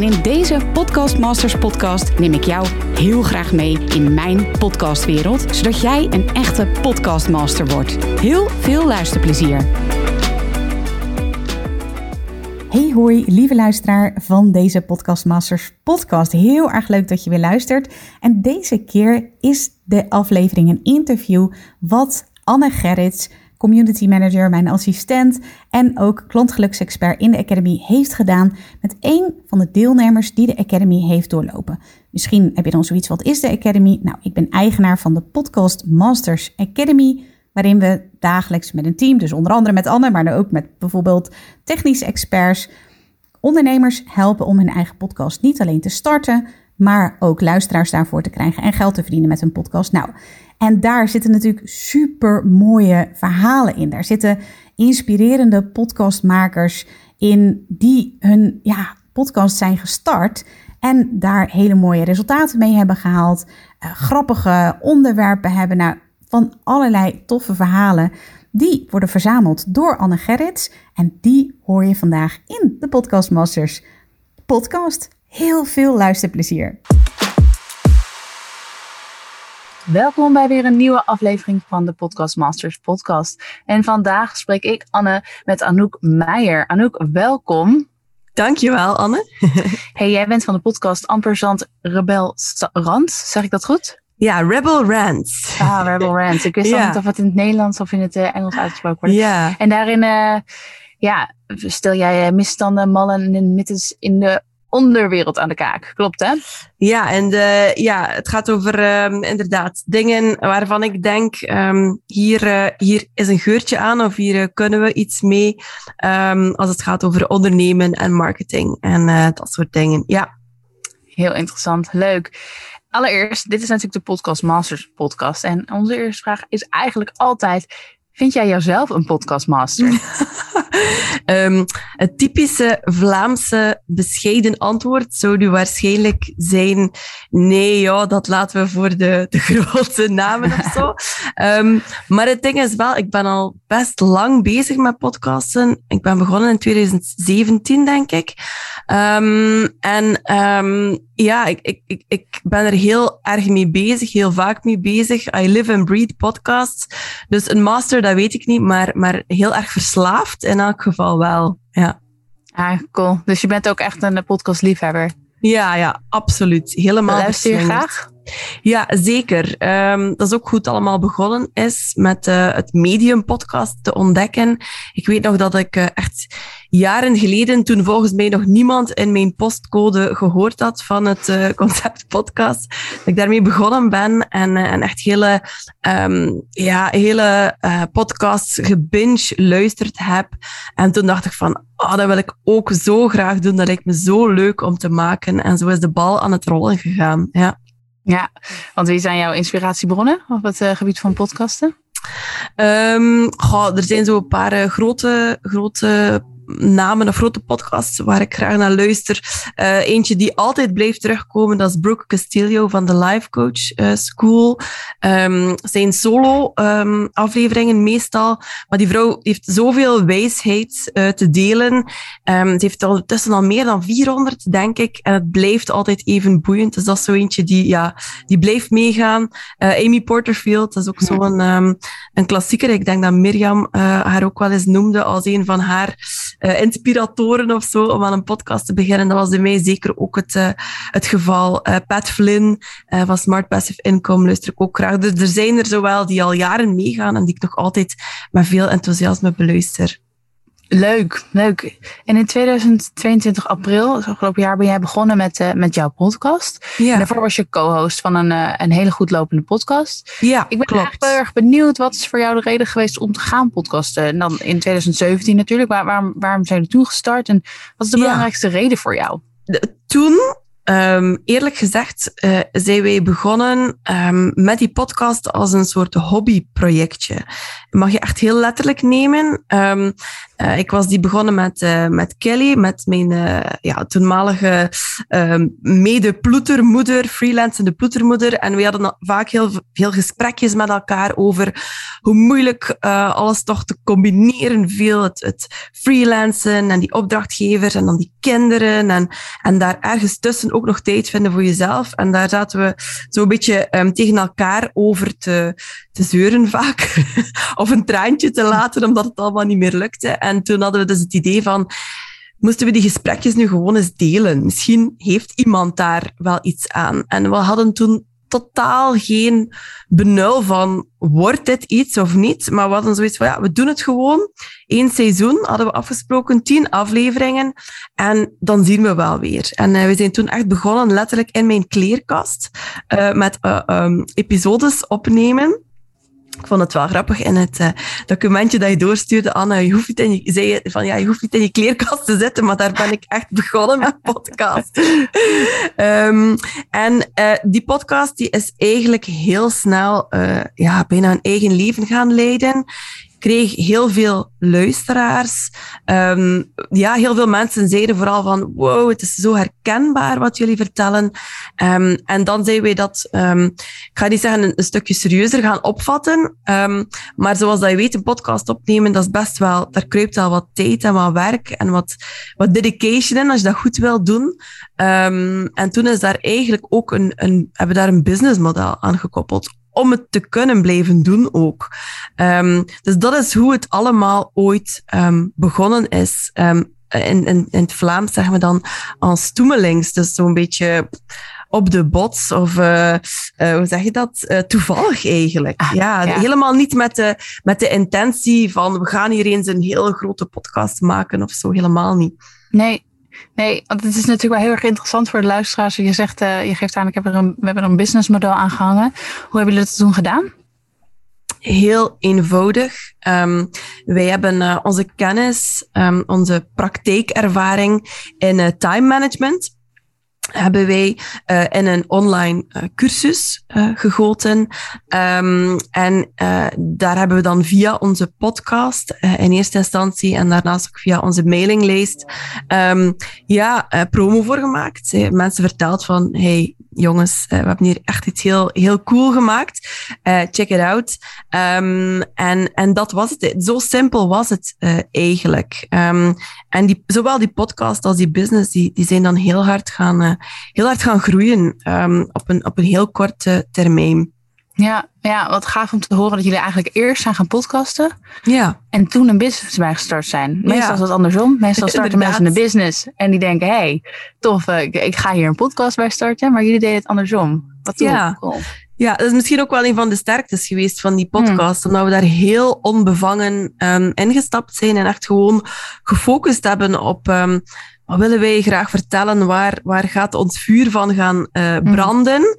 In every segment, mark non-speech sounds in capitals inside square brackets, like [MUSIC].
En in deze Podcast Masters podcast neem ik jou heel graag mee in mijn podcastwereld, zodat jij een echte podcastmaster wordt. Heel veel luisterplezier. Hey hoi, lieve luisteraar van deze Podcast Masters podcast. Heel erg leuk dat je weer luistert. En deze keer is de aflevering een interview wat Anne Gerrits, community manager, mijn assistent en ook klantgeluksexpert in de Academy heeft gedaan met een van de deelnemers die de Academy heeft doorlopen. Misschien heb je dan zoiets, wat is de Academy? Nou, ik ben eigenaar van de Podcast Masters Academy, waarin we dagelijks met een team, dus onder andere met Anne, maar ook met bijvoorbeeld technische experts, ondernemers helpen om hun eigen podcast niet alleen te starten, maar ook luisteraars daarvoor te krijgen en geld te verdienen met hun podcast. Nou, en daar zitten natuurlijk super mooie verhalen in. Daar zitten inspirerende podcastmakers in die hun ja, podcast zijn gestart en daar hele mooie resultaten mee hebben gehaald. Uh, grappige onderwerpen hebben. Nou, van allerlei toffe verhalen. Die worden verzameld door Anne Gerrits. En die hoor je vandaag in de Podcast Masters podcast. Heel veel luisterplezier. Welkom bij weer een nieuwe aflevering van de Podcast Masters podcast. En vandaag spreek ik, Anne, met Anouk Meijer. Anouk, welkom. Dankjewel, Anne. [LAUGHS] hey, jij bent van de podcast Amperzand Rebel Rand, zeg ik dat goed? Ja, Rebel Rants. Ah, Rebel Rants. Ik wist [LAUGHS] ja. niet of het in het Nederlands of in het uh, Engels uitgesproken wordt. Ja. En daarin, uh, ja, stel jij uh, misstanden, mallen en mittens in de onderwereld aan de kaak. Klopt, hè? Ja, en de, ja, het gaat over um, inderdaad dingen waarvan ik denk, um, hier, uh, hier is een geurtje aan of hier uh, kunnen we iets mee um, als het gaat over ondernemen en marketing en uh, dat soort dingen. Ja. Heel interessant, leuk. Allereerst, dit is natuurlijk de Podcast Masters podcast. En onze eerste vraag is eigenlijk altijd, vind jij jouzelf een podcastmaster? [LAUGHS] um, [LAUGHS] het typische Vlaamse bescheiden antwoord zou nu waarschijnlijk zijn: nee, ja, dat laten we voor de, de [LAUGHS] grote namen of zo. um, maar het ding is wel, ik ben al best lang bezig met podcasten. Ik ben begonnen in 2017, denk ik. Um, en ja, ik, ik, ik, ik ben er heel erg mee bezig, heel vaak mee bezig. I live and breathe podcasts. Dus een master, dat weet ik niet, maar, maar heel erg verslaafd in elk geval wel. Ja. Ah, cool. Dus je bent ook echt een podcastliefhebber? Ja, ja, absoluut. Helemaal. Luister je graag? Ja, zeker. Um, dat is ook goed allemaal begonnen is met uh, het Medium podcast te ontdekken. Ik weet nog dat ik uh, echt jaren geleden, toen volgens mij nog niemand in mijn postcode gehoord had van het uh, [LAUGHS] concept podcast, dat ik daarmee begonnen ben en, en echt hele, um, ja, hele podcasts gebinge luisterd heb. En toen dacht ik van, oh, dat wil ik ook zo graag doen. Dat lijkt me zo leuk om te maken. En zo is de bal aan het rollen gegaan. Ja. Ja, want wie zijn jouw inspiratiebronnen op het uh, gebied van podcasten? Um, goh, er zijn zo een paar uh, grote, grote namen of grote podcasts waar ik graag naar luister. Uh, eentje die altijd blijft terugkomen, dat is Brooke Castillo van de Life Coach uh, School. Um, zijn solo um, afleveringen meestal. Maar die vrouw heeft zoveel wijsheid uh, te delen. Um, ze heeft al tussen al meer dan 400, denk ik. En het blijft altijd even boeiend. Dus dat is zo eentje die, ja, die blijft meegaan. Amy Porterfield, dat is ook zo'n een klassieker. Ik denk dat Mirjam haar ook wel eens noemde als een van haar uh, inspiratoren of zo om aan een podcast te beginnen. Dat was bij mij zeker ook het, uh, het geval. Uh, Pat Flynn van Smart Passive Income luister ik ook graag. Dus er zijn er zowel die al jaren meegaan en die ik nog altijd met veel enthousiasme beluister. Leuk, leuk. En in 2022 april, dus afgelopen jaar, ben jij begonnen met, uh, met jouw podcast. Ja. En daarvoor was je co-host van een, uh, een hele goed lopende podcast. Ja, Ik ben klopt. eigenlijk heel erg benieuwd, wat is voor jou de reden geweest om te gaan podcasten? En dan in 2017 natuurlijk, Waar, waarom, waarom zijn we toen gestart? En wat is de Ja. belangrijkste reden voor jou? De- toen Um, eerlijk gezegd uh, zijn wij begonnen um, met die podcast als een soort hobbyprojectje. Mag je echt heel letterlijk nemen. Um, uh, ik was die begonnen met, uh, met Kelly, met mijn ja, toenmalige mede-ploetermoeder, freelancende ploetermoeder. En we hadden vaak heel veel gesprekjes met elkaar over hoe moeilijk alles toch te combineren viel. Het, het freelancen en die opdrachtgevers en dan die kinderen. En, en daar ergens tussen ook nog tijd vinden voor jezelf. En daar zaten we zo'n beetje um, tegen elkaar over te, te zeuren vaak. [LAUGHS] of een traantje te laten, omdat het allemaal niet meer lukte. En toen hadden we dus het idee van, moesten we die gesprekjes nu gewoon eens delen? Misschien heeft iemand daar wel iets aan. En we hadden toen totaal geen benul van, wordt dit iets of niet? Maar we hadden zoiets van, ja, we doen het gewoon. Eén seizoen hadden we afgesproken, tien afleveringen. En dan zien we wel weer. En uh, we zijn toen echt begonnen, letterlijk in mijn kleerkast, uh, met uh, um, episodes opnemen. Ik vond het wel grappig in het uh, documentje dat je doorstuurde, Anna. Je hoeft niet in je, zei je van, ja, je hoeft niet in je kleerkast te zitten, maar daar ben ik echt begonnen met podcast. um, [LAUGHS] en uh, die podcast die is eigenlijk heel snel uh, ja, bijna een eigen leven gaan leiden kreeg heel veel luisteraars. Um, ja, heel veel mensen zeiden vooral van wow, het is zo herkenbaar wat jullie vertellen. Um, en dan zijn wij dat, um, ik ga niet zeggen een, een stukje serieuzer gaan opvatten. maar zoals dat je weet, een podcast opnemen, dat is best wel, daar kruipt al wat tijd en wat werk en wat, wat dedication in als je dat goed wil doen. en toen is daar eigenlijk ook een, een, hebben daar een businessmodel aan gekoppeld om het te kunnen blijven doen ook. Um, dus dat is hoe het allemaal ooit um, begonnen is. Um, in, in, in het Vlaams zeggen we dan als stoemelings, dus zo'n beetje op de bots of uh, uh, hoe zeg je dat? Uh, toevallig eigenlijk. Ah, ja, ja, helemaal niet met de, met de intentie van we gaan hier eens een hele grote podcast maken of zo, helemaal niet. Nee, Nee, want het is natuurlijk wel heel erg interessant voor de luisteraars. Je zegt, uh, je geeft aan, ik heb er een, we hebben er een businessmodel aan gehangen. Hoe hebben jullie dat toen gedaan? Heel eenvoudig. Um, wij hebben uh, onze kennis, um, onze praktijkervaring in uh, time management hebben wij uh, in een online uh, cursus uh, gegoten. Um, en daar hebben we dan via onze podcast in eerste instantie en daarnaast ook via onze mailinglijst um, ja, promo voor gemaakt. Mensen verteld van, hey, jongens, uh, we hebben hier echt iets heel, heel cool gemaakt. Uh, check it out. Um, en, en dat was het. Zo simpel was het uh, eigenlijk. Um, en die, zowel die podcast als die business, die, die zijn dan heel hard gaan, heel hard gaan groeien um, op, een, op een heel korte termijn. Ja, ja, wat gaaf om te horen dat jullie eigenlijk eerst zijn gaan podcasten. Ja. En toen een business bij gestart zijn. Meestal ja. is dat andersom. Meestal [LAUGHS] starten mensen een business en die denken, hey, tof, ik, ik, ga hier een podcast bij starten. Maar jullie deden het andersom. Wat ja. Cool. Ja, dat is misschien ook wel een van de sterktes geweest van die podcast. Hmm. Omdat we daar heel onbevangen um, ingestapt zijn en echt gewoon gefocust hebben op um, wat willen wij graag vertellen? Waar, waar gaat ons vuur van gaan uh, branden? Mm.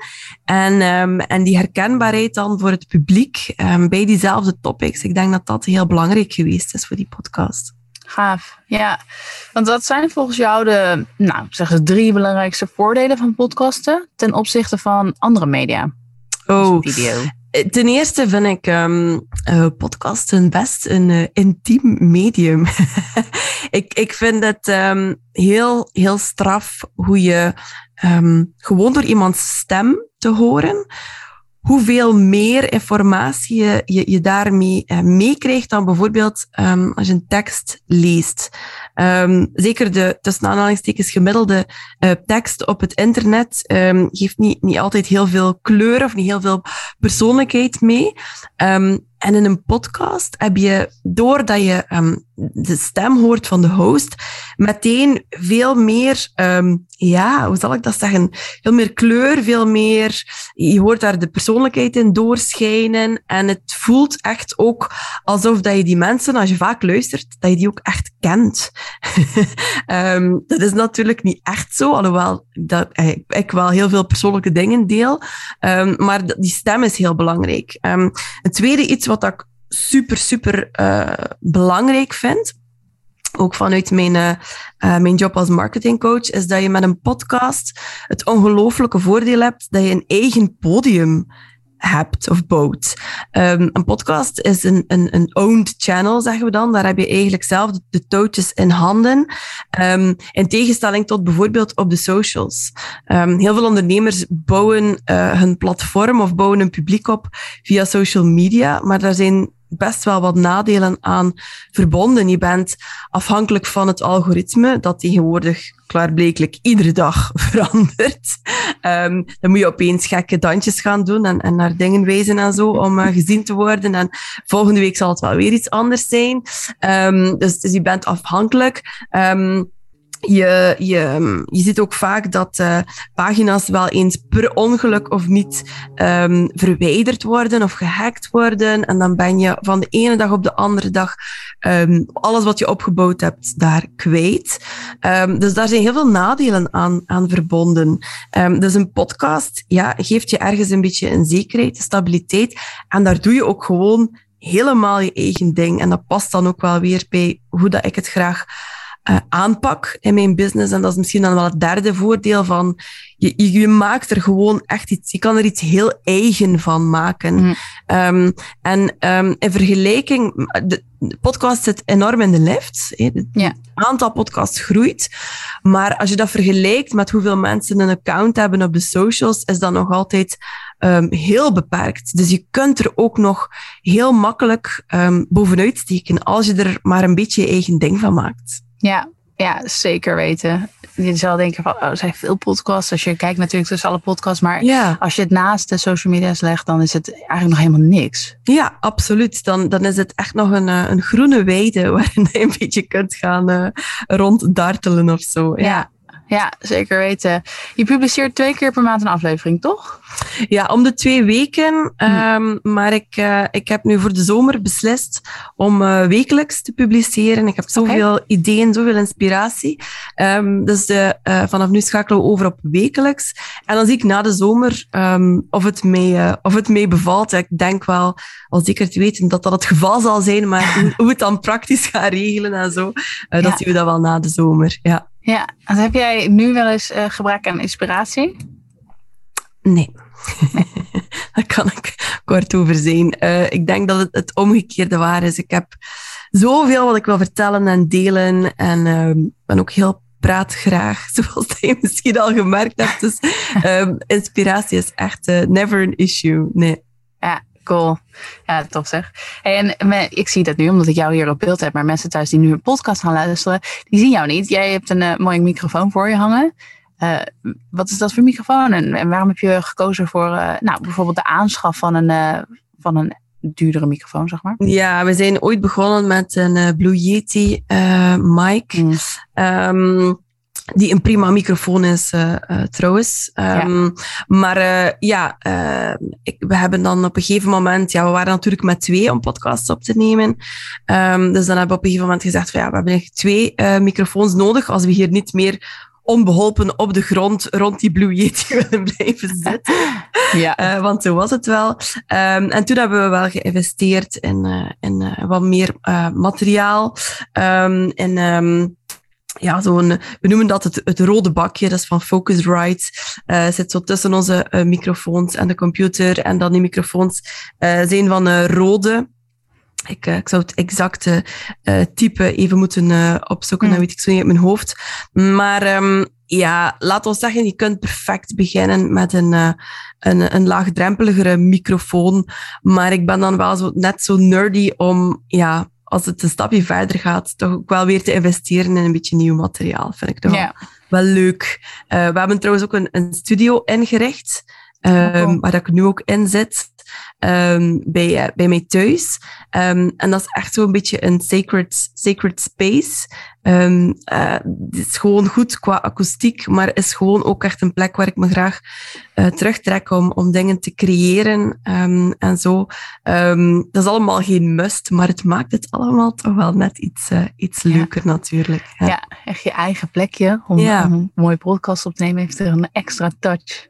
En, um, en die herkenbaarheid dan voor het publiek um, bij diezelfde topics. Ik denk dat dat heel belangrijk geweest is voor die podcast. Gaaf, ja. Want wat zijn volgens jou de, nou, zeg de drie belangrijkste voordelen van podcasten ten opzichte van andere media? Oh, video. Eh, ten eerste vind ik um, uh, podcasten best een uh, intiem medium. [LAUGHS] ik, ik vind het um, heel, heel straf hoe je um, gewoon door iemands stem te horen, hoeveel meer informatie je, je, je daarmee uh, meekrijgt dan bijvoorbeeld um, als je een tekst leest. Um, zeker de tussen aanhalingstekens gemiddelde uh, tekst op het internet um, geeft niet, niet altijd heel veel kleur of niet heel veel persoonlijkheid mee. En in een podcast heb je, doordat je um, de stem hoort van de host, meteen veel meer, um, ja, hoe zal ik dat zeggen? Veel meer kleur, veel meer, je hoort daar de persoonlijkheid in doorschijnen. En het voelt echt ook alsof dat je die mensen, als je vaak luistert, dat je die ook echt kent. um, [LAUGHS] dat is natuurlijk niet echt zo, alhoewel dat, ik, ik wel heel veel persoonlijke dingen deel. maar die stem is heel belangrijk. het tweede iets wat ik super, super uh, belangrijk vind, ook vanuit mijn, uh, mijn job als marketingcoach, is dat je met een podcast het ongelooflijke voordeel hebt dat je een eigen podium hebt of bouwt. Um, een podcast is een, een, een owned channel, zeggen we dan. Daar heb je eigenlijk zelf de, touwtjes in handen. Um, in tegenstelling tot bijvoorbeeld op de socials. Um, heel veel ondernemers bouwen uh, hun platform of bouwen een publiek op via social media, maar daar zijn best wel wat nadelen aan verbonden. Je bent afhankelijk van het algoritme, dat tegenwoordig klaarblijkelijk iedere dag [LAUGHS] verandert. Um, dan moet je opeens gekke dansjes gaan doen en, en naar dingen wijzen en zo om uh, gezien te worden. En volgende week zal het wel weer iets anders zijn. Um, dus, dus je bent afhankelijk. Um, je, je, je ziet ook vaak dat uh, pagina's wel eens per ongeluk of niet um, verwijderd worden of gehackt worden. En dan ben je van de ene dag op de andere dag um, alles wat je opgebouwd hebt daar kwijt. Um, dus daar zijn heel veel nadelen aan, aan verbonden. dus een podcast ja, geeft je ergens een beetje een zekerheid, een stabiliteit. En daar doe je ook gewoon helemaal je eigen ding. En dat past dan ook wel weer bij hoe dat ik het graag uh, aanpak in mijn business. En dat is misschien dan wel het derde voordeel van je, je, maakt er gewoon echt iets, je kan er iets heel eigen van maken. Mm. Um, en um, in vergelijking, de, podcast zit enorm in de lift. Het aantal podcasts groeit. Maar als je dat vergelijkt met hoeveel mensen een account hebben op de socials, is dat nog altijd um, heel beperkt. Dus je kunt er ook nog heel makkelijk bovenuit steken als je er maar een beetje je eigen ding van maakt. Ja, ja, zeker weten. Je zal denken van, oh, er zijn veel podcasts. Als je kijkt natuurlijk tussen alle podcasts. Maar ja. als je het naast de social media's legt, dan is het eigenlijk nog helemaal niks. Ja, absoluut. Dan, dan is het echt nog een, eh, een groene weide [LAUGHS] waarin je een beetje kunt gaan uh, ronddartelen of zo. ja. Ja, zeker weten. Je publiceert twee keer per maand een aflevering, toch? Ja, om de twee weken. Hm. Um, maar ik, uh, ik heb nu voor de zomer beslist om uh, wekelijks te publiceren. Ik heb zoveel okay. ideeën, zoveel inspiratie. Um, dus de, uh, vanaf nu schakelen we over op wekelijks. En dan zie ik na de zomer um, of, het mee, of het mee bevalt. Ik denk wel, al zeker te weten, dat dat het geval zal zijn. Maar hoe, [LAUGHS] hoe het dan praktisch gaat regelen en zo, ja. dat zien we dan wel na de zomer. Ja. Ja, en heb jij nu wel eens gebrek aan inspiratie? Nee. [LAUGHS] Daar kan ik kort over zijn. Uh, ik denk dat het het omgekeerde waar is. Ik heb zoveel wat ik wil vertellen en delen. En uh, ben ook heel praatgraag, [LAUGHS] zoals je misschien al gemerkt hebt. Dus um, inspiratie is echt uh, never an issue. Nee. Ja, Cool. Ja, tof zeg. En ik zie dat nu omdat ik jou hier op beeld heb. Maar mensen thuis die nu een podcast gaan luisteren, die zien jou niet. Jij hebt een uh, mooie microfoon voor je hangen. Uh, wat is dat voor microfoon? En, en waarom heb je gekozen voor uh, nou, bijvoorbeeld de aanschaf van een, van een duurdere microfoon, zeg maar? Ja, we zijn ooit begonnen met een Blue Yeti mic. Mm. Um, die een prima microfoon is, uh, uh, trouwens. Um, ja. Maar uh, ja, ik, we hebben dan op een gegeven moment... Ja, we waren natuurlijk met twee om podcasts op te nemen. Um, dus dan hebben we op een gegeven moment gezegd van ja, we hebben echt twee microfoons nodig als we hier niet meer onbeholpen op de grond rond die Blue Yeti [LAUGHS] willen blijven zitten. Ja. Uh, want zo was het wel. Um, en toen hebben we wel geïnvesteerd in, uh, in uh, wat meer materiaal. Um, in, um, ja, zo'n, we noemen dat het, het rode bakje, dat is van Focusrite. Uh, zit zo tussen onze uh, microfoons en de computer. En dan die microfoons uh, zijn van rode. Ik, ik zou het exacte type even moeten opzoeken, mm. dan weet ik zo niet uit mijn hoofd. Maar um, ja, laat ons zeggen, je kunt perfect beginnen met een, een, een laagdrempeligere microfoon. Maar ik ben dan wel zo, net zo nerdy om ja, als het een stapje verder gaat, toch ook wel weer te investeren in een beetje nieuw materiaal. Vind ik toch wel leuk. Uh, we hebben trouwens ook een, een studio ingericht, um, waar ik nu ook in zit. Um, bij, uh, bij mij thuis. Um, en dat is echt zo'n beetje een sacred, sacred space. Um, uh, het is gewoon goed qua akoestiek, maar is gewoon ook echt een plek waar ik me graag uh, terugtrek om, om dingen te creëren um, en zo. Um, dat is allemaal geen must, maar het maakt het allemaal toch wel net iets, uh, iets leuker natuurlijk. Ja. ja. echt je eigen plekje om, ja. om een mooie podcast op te nemen, heeft er een extra touch.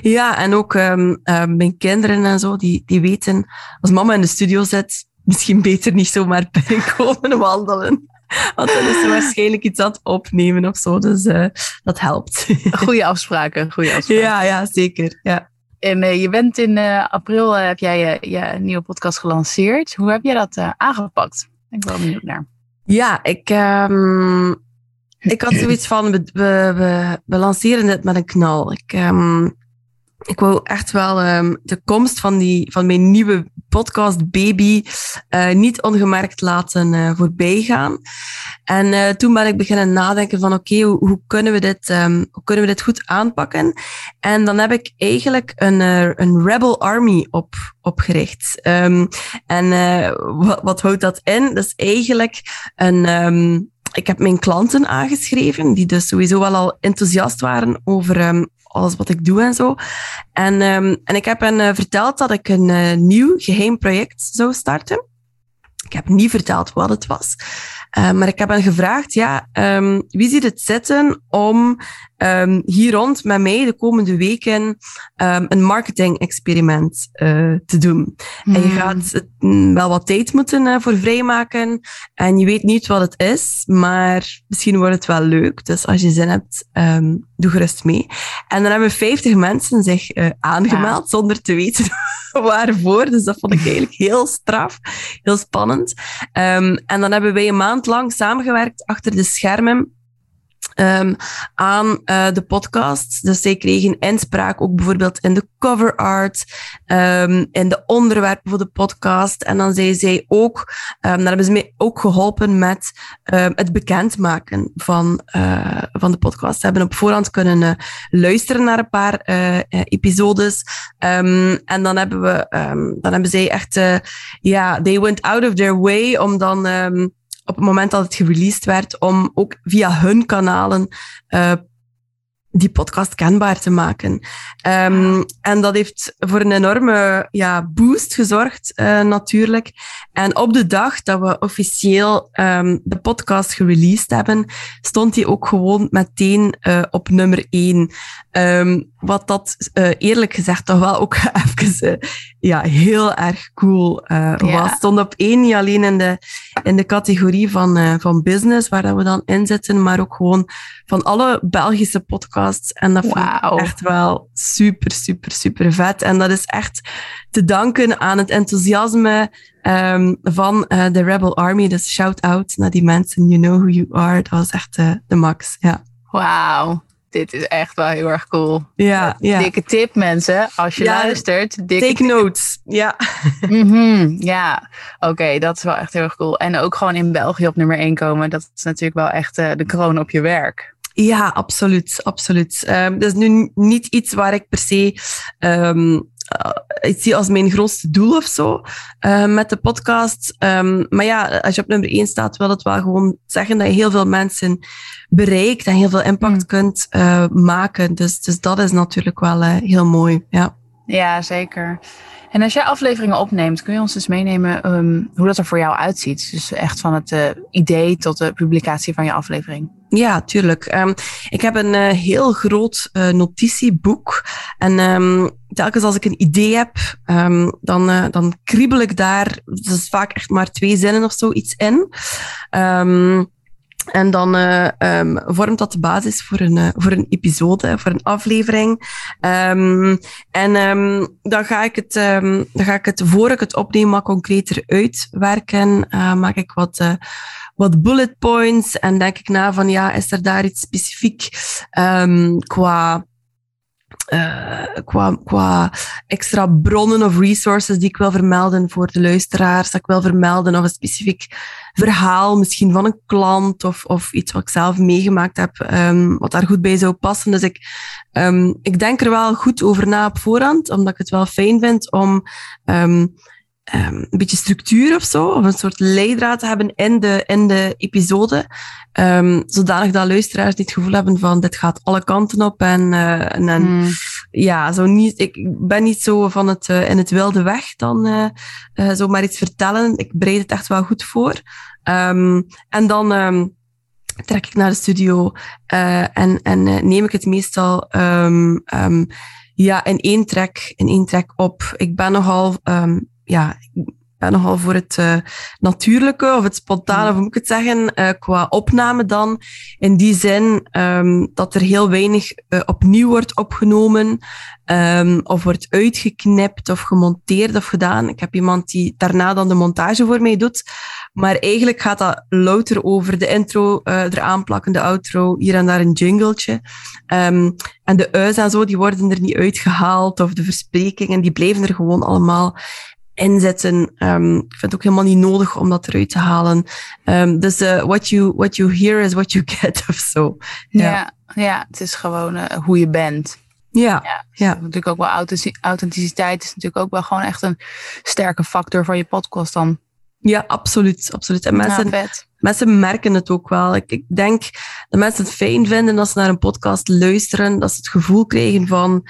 Ja, en ook um, uh, mijn kinderen en zo, die, die weten, als mama in de studio zit, misschien beter niet zomaar [LAUGHS] binnenkomen wandelen. Want dan is ze waarschijnlijk iets aan het opnemen of zo. Dus uh, dat helpt. [LAUGHS] goede afspraken, goede afspraken. Ja, ja zeker. Ja. En uh, je bent in uh, april, heb jij je, nieuwe podcast gelanceerd. Hoe heb jij dat aangepakt? Ik ben wel benieuwd naar. Ja, ik, um, ik had zoiets van, we, we, we, we lanceren dit met een knal. Ik, um, ik wou echt wel um, de komst van, die, van mijn nieuwe podcast Baby uh, niet ongemerkt laten uh, voorbij gaan. En uh, toen ben ik beginnen nadenken van oké, hoe, hoe, kunnen we dit, um, hoe kunnen we dit goed aanpakken? En dan heb ik eigenlijk een, een Rebel Army op, opgericht. Um, en wat, wat houdt dat in? Dat is eigenlijk een ik heb mijn klanten aangeschreven, die dus sowieso wel al enthousiast waren over alles wat ik doe en zo. En, um, en ik heb hen uh, verteld dat ik een uh, nieuw geheim project zou starten. Ik heb niet verteld wat het was. Uh, maar ik heb hen gevraagd, ja, um, wie ziet het zitten om um, hier rond met mij de komende weken um, een marketing-experiment uh, te doen. Mm. En je hmm. gaat mm, wel wat tijd moeten uh, voor vrijmaken en je weet niet wat het is, maar misschien wordt het wel leuk. Dus als je zin hebt, doe gerust mee. En dan hebben 50 mensen zich aangemeld ja. zonder te weten [LAUGHS] waarvoor. Dus dat vond ik eigenlijk heel straf, heel spannend. En dan hebben wij een maand lang samengewerkt achter de schermen um, aan uh, de podcast. Dus zij kregen inspraak ook bijvoorbeeld in de cover art, um, in de onderwerpen voor de podcast. En dan zei zij ook, um, daar hebben ze mij ook geholpen met het bekendmaken van, uh, van de podcast. Ze hebben op voorhand kunnen uh, luisteren naar een paar episodes. en dan hebben we, dan hebben zij echt, ja, they went out of their way om dan op het moment dat het gereleased werd, om ook via hun kanalen uh, die podcast kenbaar te maken. Um, en dat heeft voor een enorme ja, boost gezorgd, uh, natuurlijk. En op de dag dat we officieel um, de podcast gereleased hebben, stond hij ook gewoon meteen uh, op nummer één. Um, wat dat uh, eerlijk gezegd toch wel ook [LAUGHS] even ja, heel erg cool ja. was. Stond op één, niet alleen in de, in de categorie van, van business, waar dat we dan in zitten, maar ook gewoon van alle Belgische podcasts. En dat wow. vond ik echt wel super, super, super vet. En dat is echt te danken aan het enthousiasme um, van uh, de Rebel Army. Dus shout-out naar die mensen. You know who you are. Dat was echt uh, de max, ja. Wauw. Dit is echt wel heel erg cool. Ja, ja. Dikke tip, mensen. Als je ja, luistert. Dikke take notes. Ja. [LAUGHS] mm -hmm, ja, oké. Okay, dat is wel echt heel erg cool. En ook gewoon in België op nummer 1 komen. Dat is natuurlijk wel echt uh, de kroon op je werk. Ja, absoluut. absoluut. Um, dat is nu niet iets waar ik per se um, ik zie als mijn grootste doel of zo uh, met de podcast. Um, maar ja, als je op nummer 1 staat, wil het wel gewoon zeggen dat je heel veel mensen bereikt en heel veel impact mm. kunt uh, maken. Dus, dus dat is natuurlijk wel uh, heel mooi. Ja. ja, zeker. En als jij afleveringen opneemt, kun je ons dus meenemen um, hoe dat er voor jou uitziet? Dus echt van het idee tot de publicatie van je aflevering. Ja, tuurlijk. Um, ik heb een uh, heel groot uh, notitieboek. En um, telkens als ik een idee heb, um, dan, uh, dan kriebel ik daar, is vaak echt maar twee zinnen of zo, iets in. En dan uh, um, vormt dat de basis voor een, uh, voor een episode, voor een aflevering. Um, en um, dan, ga ik het, dan ga ik het, voor ik het opneem, wat concreter uitwerken. Uh, maak ik wat, wat bullet points en denk ik na van, ja, is er daar iets specifiek qua uh, qua, qua extra bronnen of resources die ik wil vermelden voor de luisteraars, dat ik wil vermelden of een specifiek verhaal, misschien van een klant of, of iets wat ik zelf meegemaakt heb, um, wat daar goed bij zou passen. Dus ik, um, ik denk er wel goed over na op voorhand, omdat ik het wel fijn vind om um, um, een beetje structuur of zo, of een soort leidraad te hebben in de, in de episode, um, zodanig dat luisteraars niet het gevoel hebben van dit gaat alle kanten op en, uh, en, en mm. ja, zo niet, ik ben niet zo van het uh, in het wilde weg dan uh, uh, zo maar iets vertellen. Ik bereid het echt wel goed voor. Um, en dan trek ik naar de studio en, en neem ik het meestal ja, in één trek, in één trek op. Ik ben nogal um, ja, ben nogal voor het uh, natuurlijke of het spontane, of hoe moet ik het zeggen, uh, qua opname dan. In die zin um, dat er heel weinig uh, opnieuw wordt opgenomen um, of wordt uitgeknipt of gemonteerd of gedaan. Ik heb iemand die daarna dan de montage voor mij doet. Maar eigenlijk gaat dat louter over de intro, eraan plakken, de outro, hier en daar een jingletje. Um, en de u's en zo, die worden er niet uitgehaald of de versprekingen, die blijven er gewoon allemaal inzetten. Um, ik vind het ook helemaal niet nodig om dat eruit te halen. Um, dus uh, what, you, what you hear is what you [LAUGHS] get of zo. Ja. ja, ja, het is gewoon uh, hoe je bent. Ja, ja. ja. Natuurlijk ook wel authenticiteit is natuurlijk ook wel gewoon echt een sterke factor van je podcast dan. Ja, absoluut. absoluut. En mensen, ja, mensen merken het ook wel. Ik, ik denk dat mensen het fijn vinden als ze naar een podcast luisteren, dat ze het gevoel krijgen van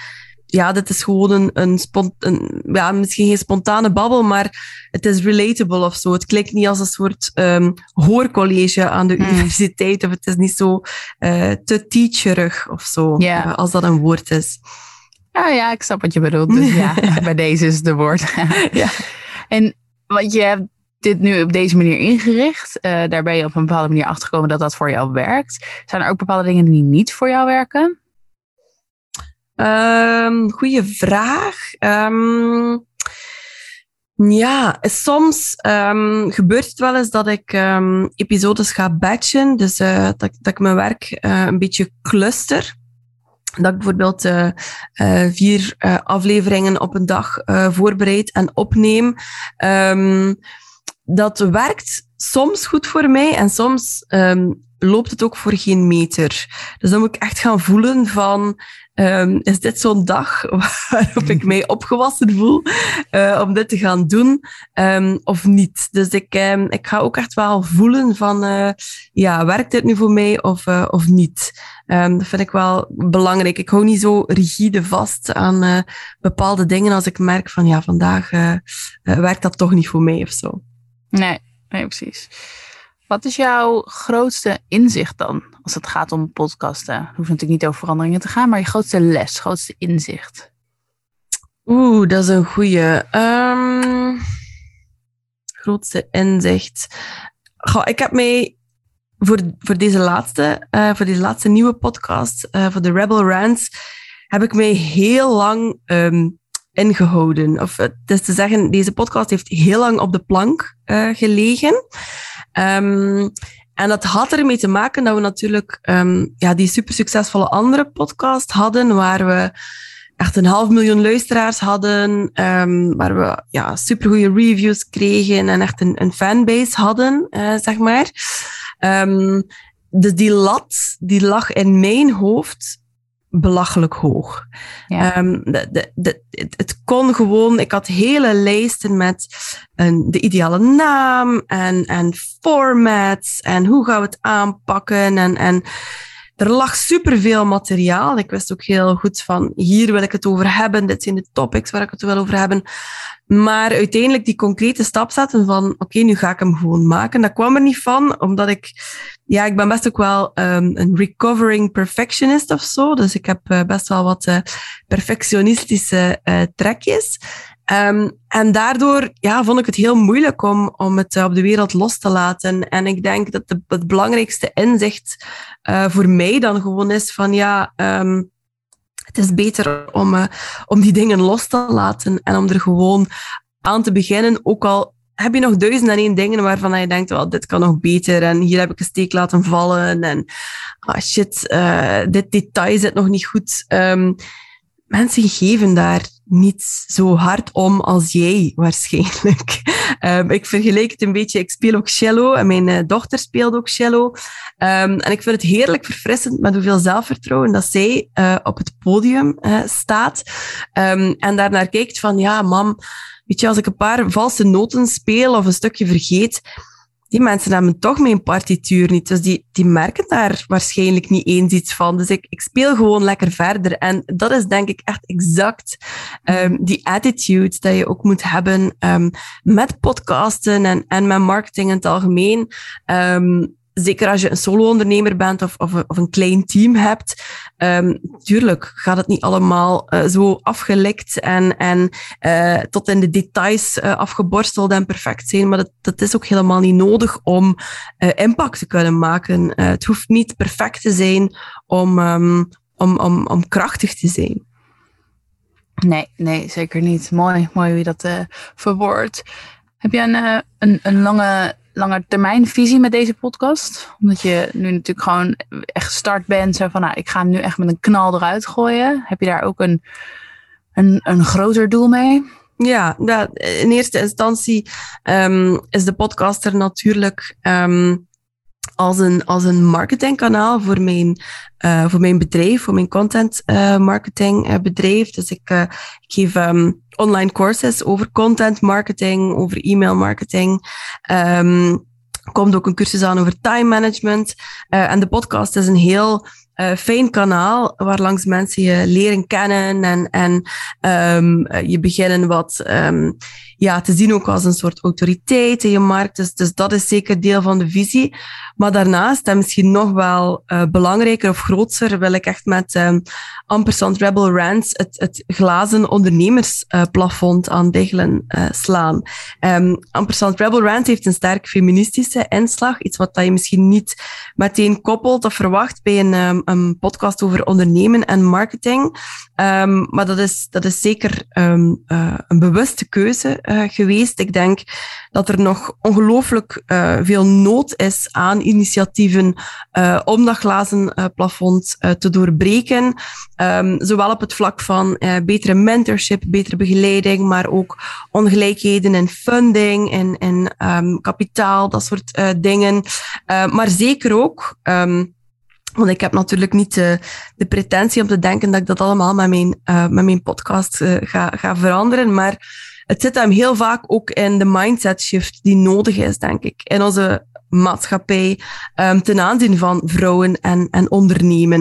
ja, dit is gewoon een, een, spont, een, ja, misschien geen spontane babbel, maar het is relatable of zo. Het klinkt niet als een soort um, hoorcollege aan de mm. universiteit, of het is niet zo uh, te teacherig of zo, yeah. uh, als dat een woord is. Ja, ja, ik snap wat je bedoelt. Dus ja, [LAUGHS] bij deze is het de woord. ja. En wat je hebt dit nu op deze manier ingericht. Uh, daar ben je op een bepaalde manier achtergekomen dat dat voor jou werkt. Zijn er ook bepaalde dingen die niet voor jou werken? Um, goeie vraag. Um, ja, soms um, gebeurt het wel eens dat ik episodes ga batchen. Dus uh, dat, dat ik mijn werk uh, een beetje cluster. Dat ik bijvoorbeeld uh, vier afleveringen op een dag voorbereid en opneem. Dat werkt soms goed voor mij en soms loopt het ook voor geen meter. Dus dan moet ik echt gaan voelen van Um, is dit zo'n dag [LAUGHS] waarop ik mij opgewassen voel uh, om dit te gaan doen um, of niet? Dus ik, um, ik ga ook echt wel voelen van, uh, ja, werkt dit nu voor mij of, uh, of niet? dat vind ik wel belangrijk. Ik hou niet zo rigide vast aan bepaalde dingen als ik merk van, ja, vandaag werkt dat toch niet voor mij of zo. Nee, nee, precies. Wat is jouw grootste inzicht dan als het gaat om podcasten? Het hoeft natuurlijk niet over veranderingen te gaan, maar je grootste les, grootste inzicht. Oeh, dat is een goeie. Um, grootste inzicht. Goh, ik heb mij voor, voor, deze laatste, uh, voor deze laatste nieuwe podcast, uh, voor de Rebel Rants, heb ik mij heel lang um, ingehouden. Of het is te zeggen, deze podcast heeft heel lang op de plank gelegen. Um, en dat had ermee te maken dat we natuurlijk um, ja, die super succesvolle andere podcast hadden, waar we echt een half miljoen luisteraars hadden, um, waar we ja, supergoeie reviews kregen en echt een, een fanbase hadden, uh, zeg maar. Dus die lat, die lag in mijn hoofd belachelijk hoog. Ja. Um, de, de, de, het, het, kon gewoon, ik had hele lijsten met een, de ideale naam en, en formats en hoe gaan we het aanpakken en, en er lag superveel materiaal. Ik wist ook heel goed van hier wil ik het over hebben, dit zijn de topics waar ik het wil over hebben. Maar uiteindelijk die concrete stap zetten van oké, nu ga ik hem gewoon maken. Dat kwam er niet van, omdat ik, ja, ik ben best ook wel um, een recovering perfectionist of zo. Dus ik heb uh, best wel wat uh, perfectionistische uh, trekjes. Um, en daardoor ja, vond ik het heel moeilijk om, om het op de wereld los te laten. En ik denk dat het belangrijkste inzicht voor mij dan gewoon is van ja, um, het is beter om, uh, om die dingen los te laten en om er gewoon aan te beginnen. Ook al heb je nog duizend en één dingen waarvan je denkt, well, dit kan nog beter en hier heb ik een steek laten vallen en ah shit, dit detail zit nog niet goed. Um, mensen geven daar niet zo hard om als jij waarschijnlijk. Um, [LAUGHS] ik vergelijk het een beetje, ik speel ook cello en mijn uh, dochter speelt ook cello. Um, en ik vind het heerlijk verfrissend met hoeveel zelfvertrouwen dat zij uh, op het podium uh, staat. Um, en daarnaar kijkt van, ja mam, weet je, als ik een paar valse noten speel of een stukje vergeet, die mensen hebben toch mijn partituur niet. Dus die, die merken daar waarschijnlijk niet eens iets van. Dus ik, ik speel gewoon lekker verder. En dat is denk ik echt exact um, die attitude dat je ook moet hebben um, met podcasten en, en met marketing in het algemeen. Um, zeker als je een solo-ondernemer bent of, of, of, een klein team hebt, um, tuurlijk gaat het niet allemaal uh, zo afgelekt en, en uh, tot in de details uh, afgeborsteld en perfect zijn. Maar dat, dat is ook helemaal niet nodig om impact te kunnen maken. het hoeft niet perfect te zijn om, um, om, om, om krachtig te zijn. Nee, nee, zeker niet. Mooi, mooi hoe je dat verwoordt. Heb je een, een, een lange lange termijn visie met deze podcast? Omdat je nu natuurlijk gewoon echt gestart bent. Zo van, nou, ik ga hem nu echt met een knal eruit gooien. Heb je daar ook een, een, een groter doel mee? Ja, dat, in eerste instantie um, is de podcast er natuurlijk um, als, een, als een marketingkanaal voor mijn, uh, voor mijn bedrijf, voor mijn content uh, marketing uh, bedrijf. Dus ik, ik geef um, online courses over content marketing, over e-mail marketing. Um, komt ook een cursus aan over time management. En de podcast is een heel fijn kanaal waar langs mensen je leren kennen en, en um, je beginnen wat ja, te zien ook als een soort autoriteit in je markt. Dus, dus dat is zeker deel van de visie. Maar daarnaast, en misschien nog wel uh, belangrijker of groter, wil ik echt met um, Ampersand Rebel Rants het, het glazen ondernemersplafond aan diggelen uh, slaan. Um, Ampersand Rebel Rants heeft een sterk feministische inslag. Iets wat dat je misschien niet meteen koppelt of verwacht bij een, um, een podcast over ondernemen en marketing. Maar dat is, dat is zeker uh, een bewuste keuze uh, geweest. Ik denk dat er nog ongelooflijk uh, veel nood is aan initiatieven uh, om dat glazen plafond te doorbreken. Um, zowel op het vlak van betere mentorship, betere begeleiding, maar ook ongelijkheden in funding en in um, kapitaal, dat soort dingen. maar zeker ook. Um, want ik heb natuurlijk niet de, de, pretentie om te denken dat ik dat allemaal met mijn, met mijn podcast ga, ga veranderen. Maar het zit hem heel vaak ook in de mindset shift die nodig is, denk ik. In onze maatschappij um, ten aanzien van vrouwen en, en ondernemen.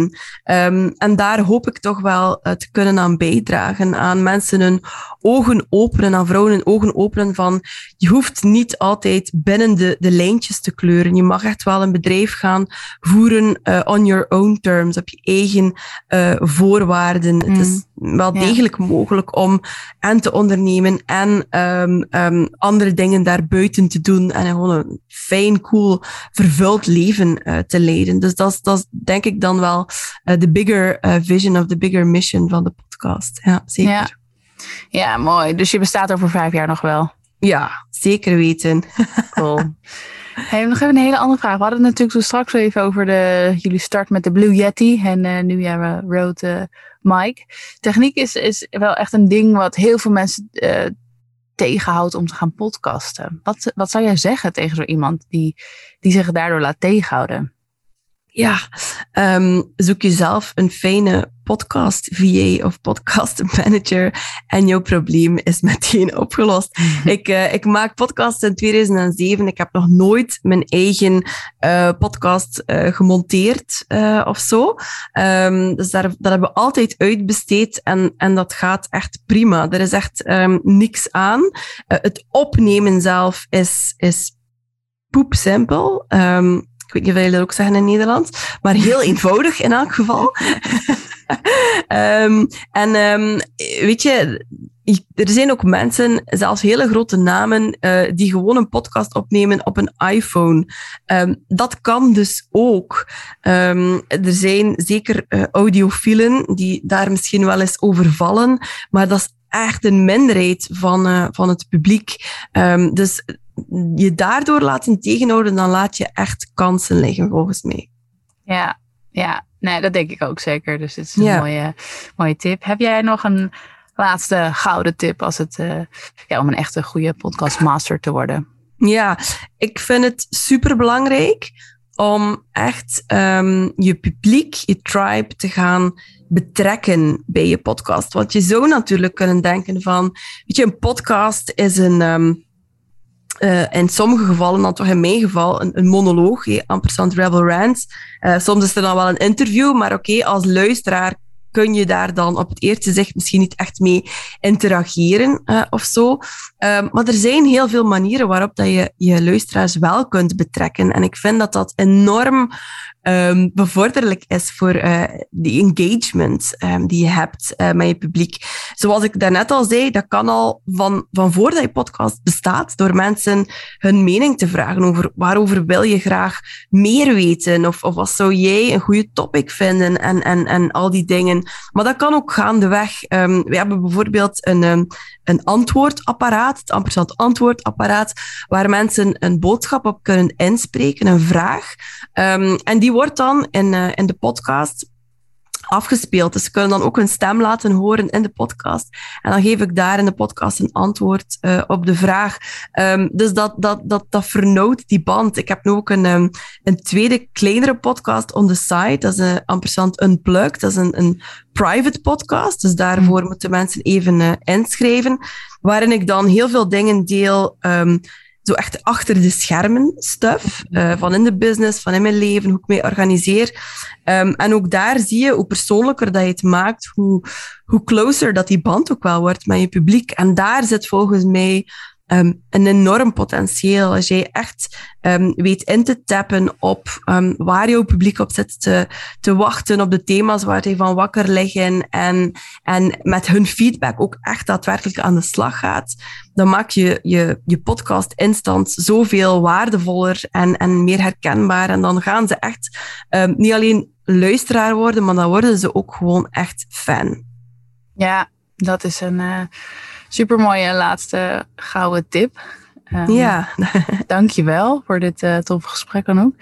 Um, en daar hoop ik toch wel te kunnen aan bijdragen, aan mensen hun ogen openen, aan vrouwen hun ogen openen van je hoeft niet altijd binnen de, de lijntjes te kleuren. Je mag echt wel een bedrijf gaan voeren uh, on your own terms, op je eigen uh, voorwaarden. Mm. Wel ja. degelijk mogelijk om en te ondernemen en um, um, andere dingen daarbuiten te doen en gewoon een fijn, cool, vervuld leven uh, te leiden. Dus dat is, dat is denk ik dan wel uh, de bigger uh, vision of the bigger mission van de podcast. Ja, zeker. Ja. ja, mooi. Dus je bestaat over vijf jaar nog wel? Ja, zeker weten. [LAUGHS] Cool. Hey, nog even een hele andere vraag. We hadden het natuurlijk zo straks even over de, jullie start met de Blue Yeti en uh, nu hebben we Rode Mike. Techniek is, is wel echt een ding wat heel veel mensen uh, tegenhoudt om te gaan podcasten. Wat, wat zou jij zeggen tegen zo iemand die, die zich daardoor laat tegenhouden? Ja, um, zoek jezelf een fijne podcast VA of podcast [LAUGHS] manager en jouw probleem is meteen opgelost. [LAUGHS] ik, uh, ik maak podcasts in 2007. Ik heb nog nooit mijn eigen uh, podcast uh, gemonteerd of zo. Um, dus daar, dat hebben we altijd uitbesteed en, en dat gaat echt prima. Er is echt um, niks aan. het opnemen zelf is, is poepsimpel. Um, ik weet niet of jullie dat ook zeggen in Nederland, maar heel [LAUGHS] eenvoudig in elk geval. um, [LAUGHS] en um, weet je, er zijn ook mensen, zelfs hele grote namen, uh, die gewoon een podcast opnemen op een iPhone. Um, dat kan dus ook. Um, er zijn zeker uh, audiofielen die daar misschien wel eens over vallen, maar dat is echt een minderheid van, uh, van het publiek. Um, dus je daardoor laten tegenhouden, dan laat je echt kansen liggen, volgens mij. Ja, ja. Nee, dat denk ik ook zeker. Dus het is een ja. mooie, mooie tip. Heb jij nog een laatste gouden tip als het, uh, ja, om een echte goede podcastmaster te worden? Ja, ik vind het super belangrijk om echt um, je publiek, je tribe te gaan betrekken bij je podcast. Want je zou natuurlijk kunnen denken van, weet je, een podcast is een, um, uh, in sommige gevallen, dan toch in mijn geval, een, een monoloog, ampersand Rebel Rants. Uh, soms is er dan wel een interview, maar oké, als luisteraar kun je daar dan op het eerste zicht misschien niet echt mee interageren uh, of zo. Um, maar er zijn heel veel manieren waarop dat je je luisteraars wel kunt betrekken. En ik vind dat dat enorm um, bevorderlijk is voor uh, die engagement um, die je hebt uh, met je publiek. Zoals ik daarnet al zei, dat kan al van, van voordat je podcast bestaat, door mensen hun mening te vragen over waarover wil je graag meer weten, of, of wat zou jij een goede topic vinden en, en, en al die dingen. Maar dat kan ook gaandeweg. Um, we hebben bijvoorbeeld een, een antwoordapparaat, het ampersand antwoordapparaat, waar mensen een boodschap op kunnen inspreken, een vraag. Um, en die wordt dan in, uh, in de podcast afgespeeld. Dus ze kunnen dan ook hun stem laten horen in de podcast. En dan geef ik daar in de podcast een antwoord uh, op de vraag. Um, dus dat, dat, dat, dat vernauwt die band. Ik heb nu ook een, um, een tweede, kleinere podcast on the side. Dat is een ampersand Unplugged. Dat is een, een private podcast. Dus daarvoor moeten mensen even uh, inschrijven. Waarin ik dan heel veel dingen deel... Um, zo echt achter de schermen stuff. Uh, van in de business, van in mijn leven, hoe ik mij organiseer. Um, en ook daar zie je hoe persoonlijker dat je het maakt, hoe, hoe closer dat die band ook wel wordt met je publiek. En daar zit volgens mij um, een enorm potentieel. Als jij echt um, weet in te tappen op um, waar jouw publiek op zit te, te wachten, op de thema's waar hij van wakker liggen en, en met hun feedback ook echt daadwerkelijk aan de slag gaat, dan maak je je, je podcast instant zoveel waardevoller en, en meer herkenbaar. En dan gaan ze echt niet alleen luisteraar worden, maar dan worden ze ook gewoon echt fan. Ja, dat is een uh, supermooie laatste gouden tip. Um, ja. [LAUGHS] dankjewel voor dit uh, toffe gesprek dan ook.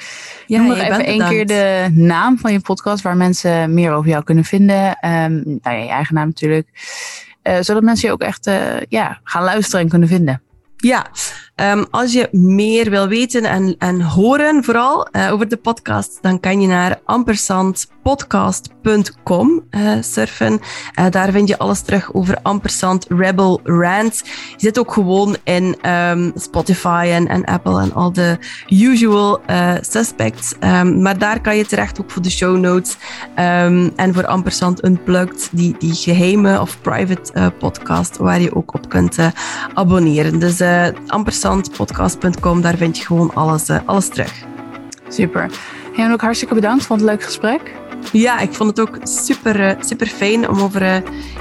Ja, Noem nog even één keer de naam van je podcast, waar mensen meer over jou kunnen vinden. Um, nou ja, je eigen naam natuurlijk. Uh, zodat mensen je ook echt uh, ja, gaan luisteren en kunnen vinden. Ja, um, als je meer wil weten en, en horen vooral over de podcast, dan kan je naar ampersandpodcast.com uh, surfen. Uh, daar vind je alles terug over Ampersand Rebel Rant. Je zit ook gewoon in um, Spotify en, en, Apple en al de usual suspects. Um, maar daar kan je terecht ook voor de show notes en voor Ampersand Unplugged, die, die geheime of private podcast waar je ook op kunt abonneren. Dus ampersandpodcast.com, daar vind je gewoon alles, alles terug. Super. En ook hartstikke bedankt. Vond het een leuk gesprek. Ja, ik vond het ook super, uh, super fijn om over uh,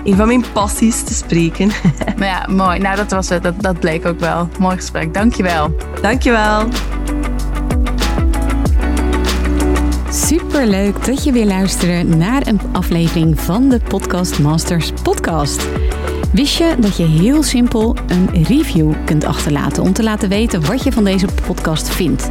een van mijn passies te spreken. [LAUGHS] maar ja, mooi. Nou, dat was het. Dat, dat bleek ook wel. Mooi gesprek. Dankjewel. Dankjewel. Super leuk dat je weer luistert naar een aflevering van de Podcast Masters podcast. Wist je dat je heel simpel een review kunt achterlaten om te laten weten wat je van deze podcast vindt?